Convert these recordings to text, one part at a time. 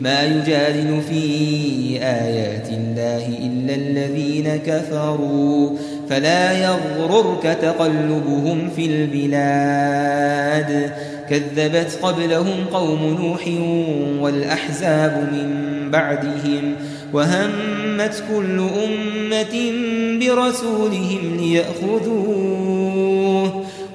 ما يجادل في آيات الله إلا الذين كفروا. فلا يغررك تقلبهم في البلاد. كذبت قبلهم قوم نوح والأحزاب من بعدهم. وهمت كل أمة برسولهم ليأخذوه.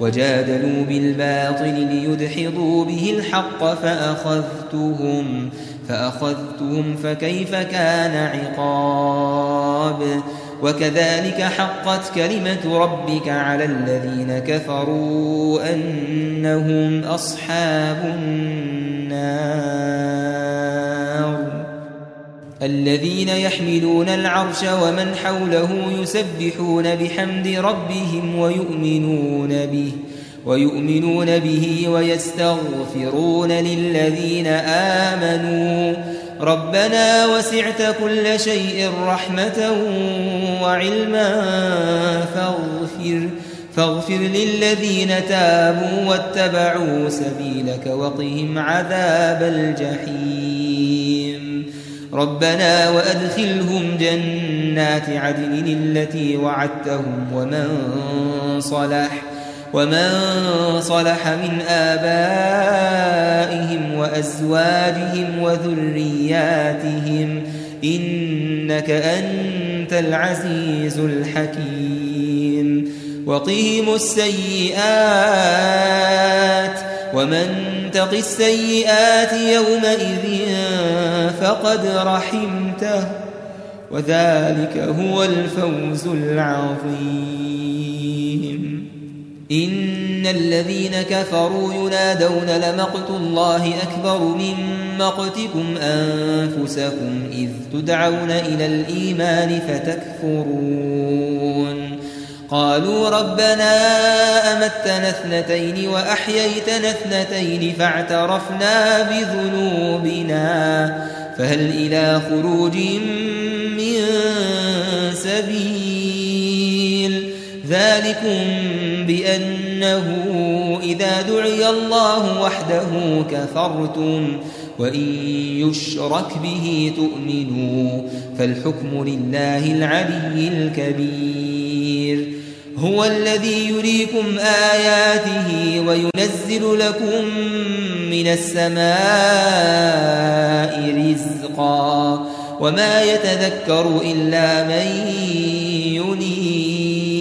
وجادلوا بالباطل ليدحضوا به الحق فأخذتهم. فأخذتهم فكيف كان عقاب؟ وكذلك حقت كلمة ربك على الذين كفروا أنهم أصحاب النار. الذين يحملون العرش ومن حوله يسبحون بحمد ربهم ويؤمنون به. ويؤمنون به ويستغفرون للذين آمنوا. ربنا وسعت كل شيء رحمة وعلما. فاغفر فاغفر للذين تابوا واتبعوا سبيلك وقهم عذاب الجحيم. ربنا وأدخلهم جنات عدن التي وعدتهم ومن صلح. ومن صلح من آبائهم وأزواجهم وذرياتهم إنك أنت العزيز الحكيم. وقهم السيئات ومن تق السيئات يومئذ فقد رحمته وذلك هو الفوز العظيم. إن الذين كفروا ينادون لمقت الله أكبر من مقتكم أنفسكم إذ تدعون إلى الإيمان فتكفرون. قالوا ربنا أمتنا اثنتين وأحييتنا اثنتين فاعترفنا بذنوبنا فهل إلى خروج من سبيل؟ ذلكم بأنه إذا دعي الله وحده كفرتم وإن يشرك به تؤمنوا فالحكم لله العلي الكبير. هو الذي يريكم آياته وينزل لكم من السماء رزقا وما يتذكر إلا من ينيب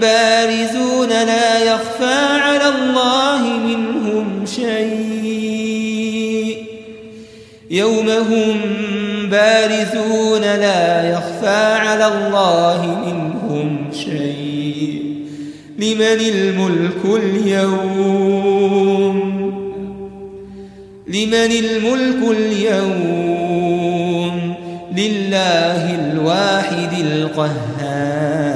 بارزون لا يخفى على الله منهم شيء. يوم هم بارزون لا يخفى على الله منهم شيء. لمن الملك اليوم؟ لمن الملك اليوم؟ لله الواحد القهار.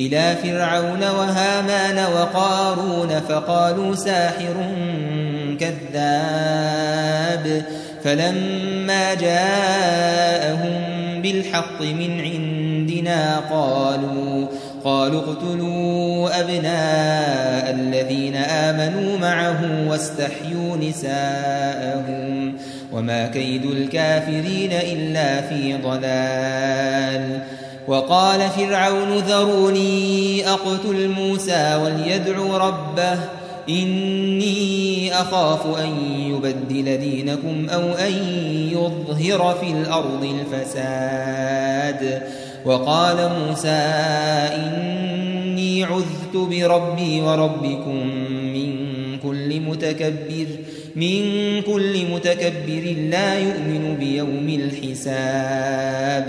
إلى فرعون وهامان وقارون فقالوا ساحر كذاب فلما جاءهم بالحق من عندنا قالوا قالوا اقتلوا أبناء الذين آمنوا معه واستحيوا نساءهم وما كيد الكافرين إلا في ضلال وقال فرعون ذروني أقتل موسى وليدعو ربه إني أخاف أن يبدل دينكم أو أن يظهر في الأرض الفساد. وقال موسى إني عذت بربي وربكم من كل متكبر من كل متكبر لا يؤمن بيوم الحساب.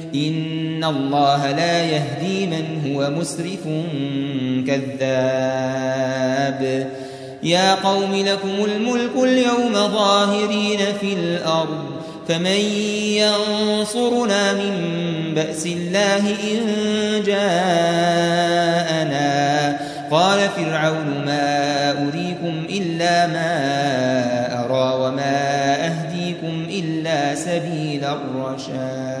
إن الله لا يهدي من هو مسرف كذاب. يا قوم لكم الملك اليوم ظاهرين في الأرض فمن ينصرنا من بأس الله إن جاءنا قال فرعون ما أريكم إلا ما أرى وما أهديكم إلا سبيل الرشاد.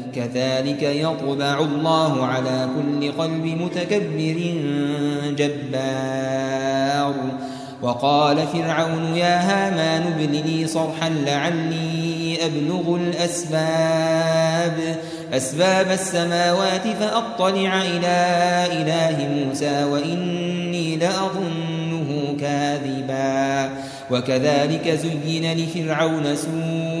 كذلك يطبع الله على كل قلب متكبر جبار. وقال فرعون يا هامان ابن لي صرحا لعلي أبلغ الأسباب. أسباب السماوات فأطلع إلى إله موسى وإني لأظنه كاذبا. وكذلك زين لفرعون سوء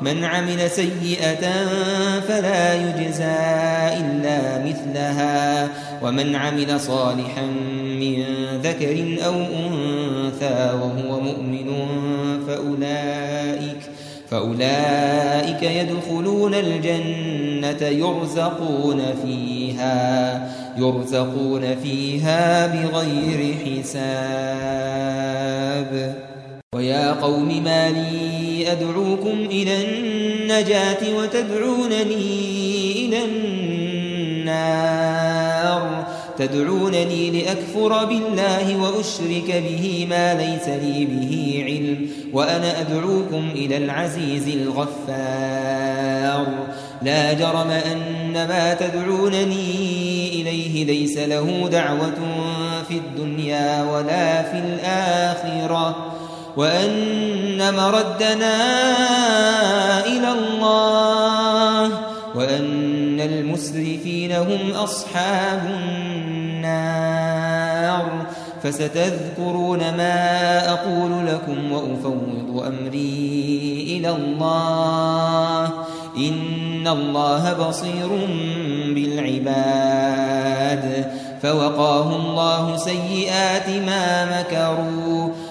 من عمل سيئة فلا يجزى إلا مثلها. ومن عمل صالحا من ذكر أو أنثى وهو مؤمن فأولئك فأولئك يدخلون الجنة يرزقون فيها. يرزقون فيها بغير حساب. ويا قوم ما لي أدعوكم إلى النجاة وتدعونني إلى النار. تدعونني لأكفر بالله وأشرك به ما ليس لي به علم وأنا أدعوكم إلى العزيز الغفار. لا جرم أن ما تدعونني إليه ليس له دعوة في الدنيا ولا في الآخرة. وأن مردنا إلى الله وأن المسرفين هم أصحاب النار فستذكرون ما أقول لكم وأفوض أمري إلى الله إن الله بصير بالعباد فوقاه الله سيئات ما مكروا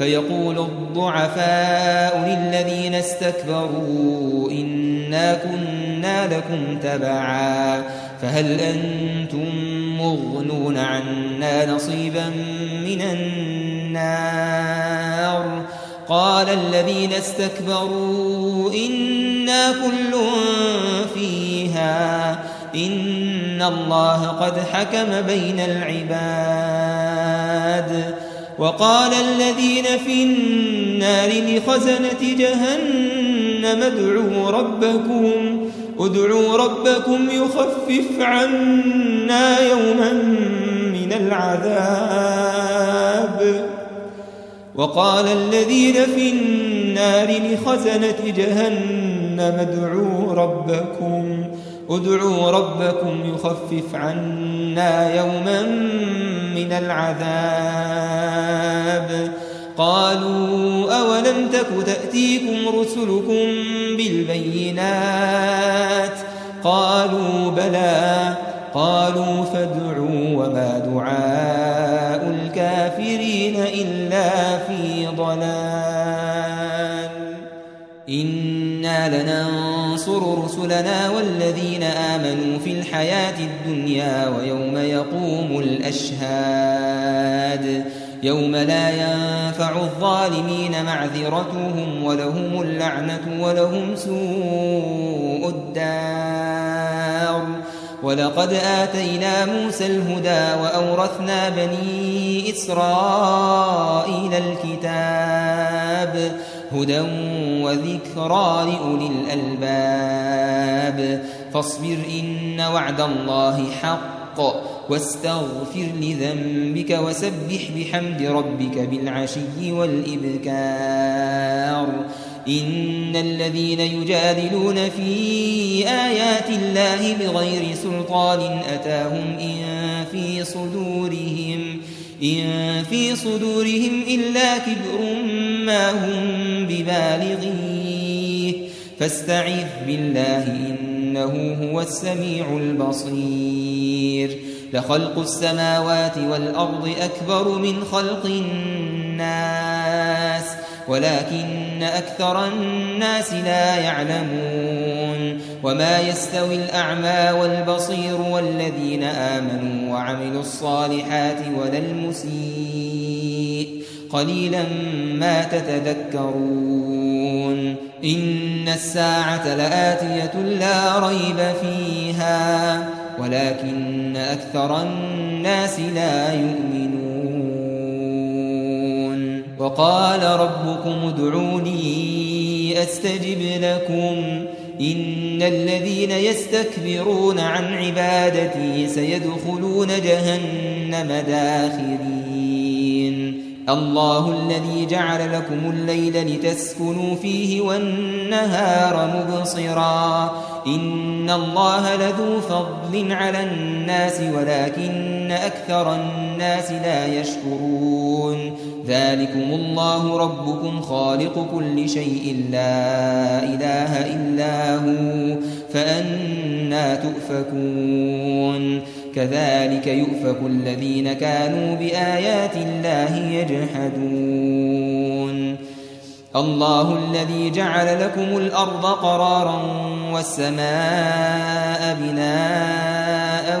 فيقول الضعفاء للذين استكبروا إنا كنا لكم تبعا فهل أنتم مغنون عنا نصيبا من النار قال الذين استكبروا إنا كل فيها إن الله قد حكم بين العباد وقال الذين في النار لخزنة جهنم ادعوا ربكم ادعوا ربكم يخفف عنا يوما من العذاب. وقال الذين في النار لخزنة جهنم ادعوا ربكم ادعوا ربكم يخفف عنا يوما من العذاب. قالوا أولم تك تأتيكم رسلكم بالبينات؟ قالوا بلى. قالوا فادعوا وما دعاء الكافرين إلا في ضلال. إنا لننصر رسلنا والذين آمنوا في الحياة الدنيا ويوم يقوم الأشهاد. يوم لا ينفع الظالمين معذرتهم ولهم اللعنة ولهم سوء الدار. ولقد آتينا موسى الهدى وأورثنا بني إسرائيل الكتاب. هدى وذكرى لأولي الألباب. فاصبر إن وعد الله حق واستغفر لذنبك وسبح بحمد ربك بالعشي والإبكار. إن الذين يجادلون في آيات الله بغير سلطان أتاهم إن في صدورهم. إن في صدورهم إلا كبر ما هم ببالغيه. فاستعذ بالله إنه هو السميع البصير. لخلق السماوات والأرض أكبر من خلق الناس. ولكن أكثر الناس لا يعلمون وما يستوي الأعمى والبصير والذين آمنوا وعملوا الصالحات ولا المسيء قليلا ما تتذكرون إن الساعة لآتية لا ريب فيها ولكن أكثر الناس لا يؤمنون وقال ربكم ادعوني أستجب لكم. إن الذين يستكبرون عن عبادتي سيدخلون جهنم داخرين. الله الذي جعل لكم الليل لتسكنوا فيه والنهار مبصرا. إن الله لذو فضل على الناس ولكن أكثر الناس لا يشكرون. ذلكم الله ربكم خالق كل شيء لا إله إلا هو فأنا تؤفكون. كذلك يؤفك الذين كانوا بآيات الله يجحدون. الله الذي جعل لكم الأرض قرارا والسماء بناء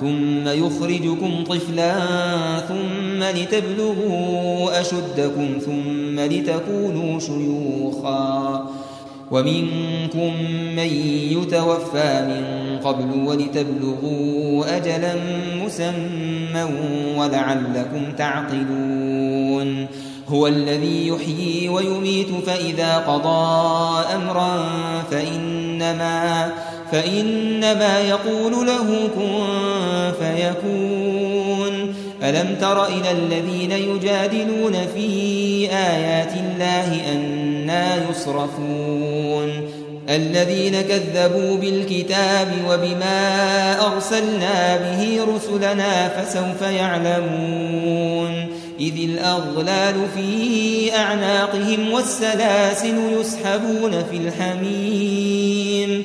ثم يخرجكم طفلا ثم لتبلغوا أشدكم ثم لتكونوا شيوخا. ومنكم من يتوفى من قبل ولتبلغوا أجلا مسمى ولعلكم تعقلون. هو الذي يحيي ويميت فإذا قضى أمرا فإنما فإنما يقول له كن فيكون. ألم تر إلى الذين يجادلون في آيات الله أنا يصرفون؟ الذين كذبوا بالكتاب وبما أرسلنا به رسلنا فسوف يعلمون. إذ الأغلال في أعناقهم والسلاسل يسحبون في الحميم.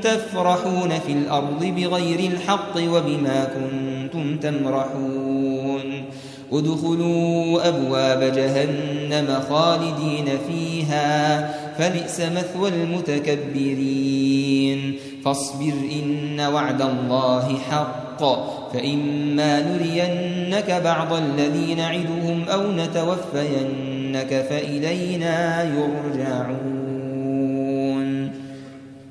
تفرحون في الأرض بغير الحق وبما كنتم تمرحون. ادخلوا أبواب جهنم خالدين فيها فبئس مثوى المتكبرين. فاصبر إن وعد الله حق فإما نرينك بعض الذي نعدهم أو نتوفينك فإلينا يرجعون.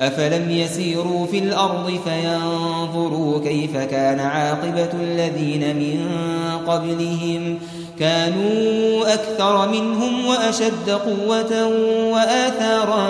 أفلم يسيروا في الأرض فينظروا كيف كان عاقبة الذين من قبلهم كانوا أكثر منهم وأشد قوة وآثارا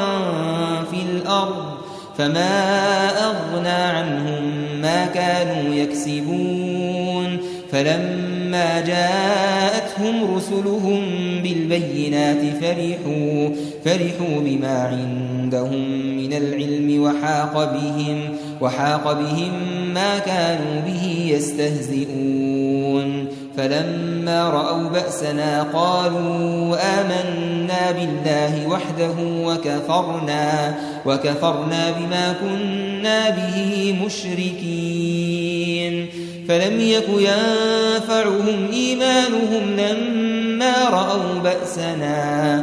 في الأرض فما أغنى عنهم ما كانوا يكسبون فلما جاءتهم رسلهم بالبينات فرحوا فرحوا بما عندهم من العلم وحاق بهم وحاق بهم ما كانوا به يستهزئون. فلما رأوا بأسنا قالوا آمنا بالله وحده وكفرنا وكفرنا بما كنا به مشركين. فلم يك ينفعهم إيمانهم لما رأوا بأسنا.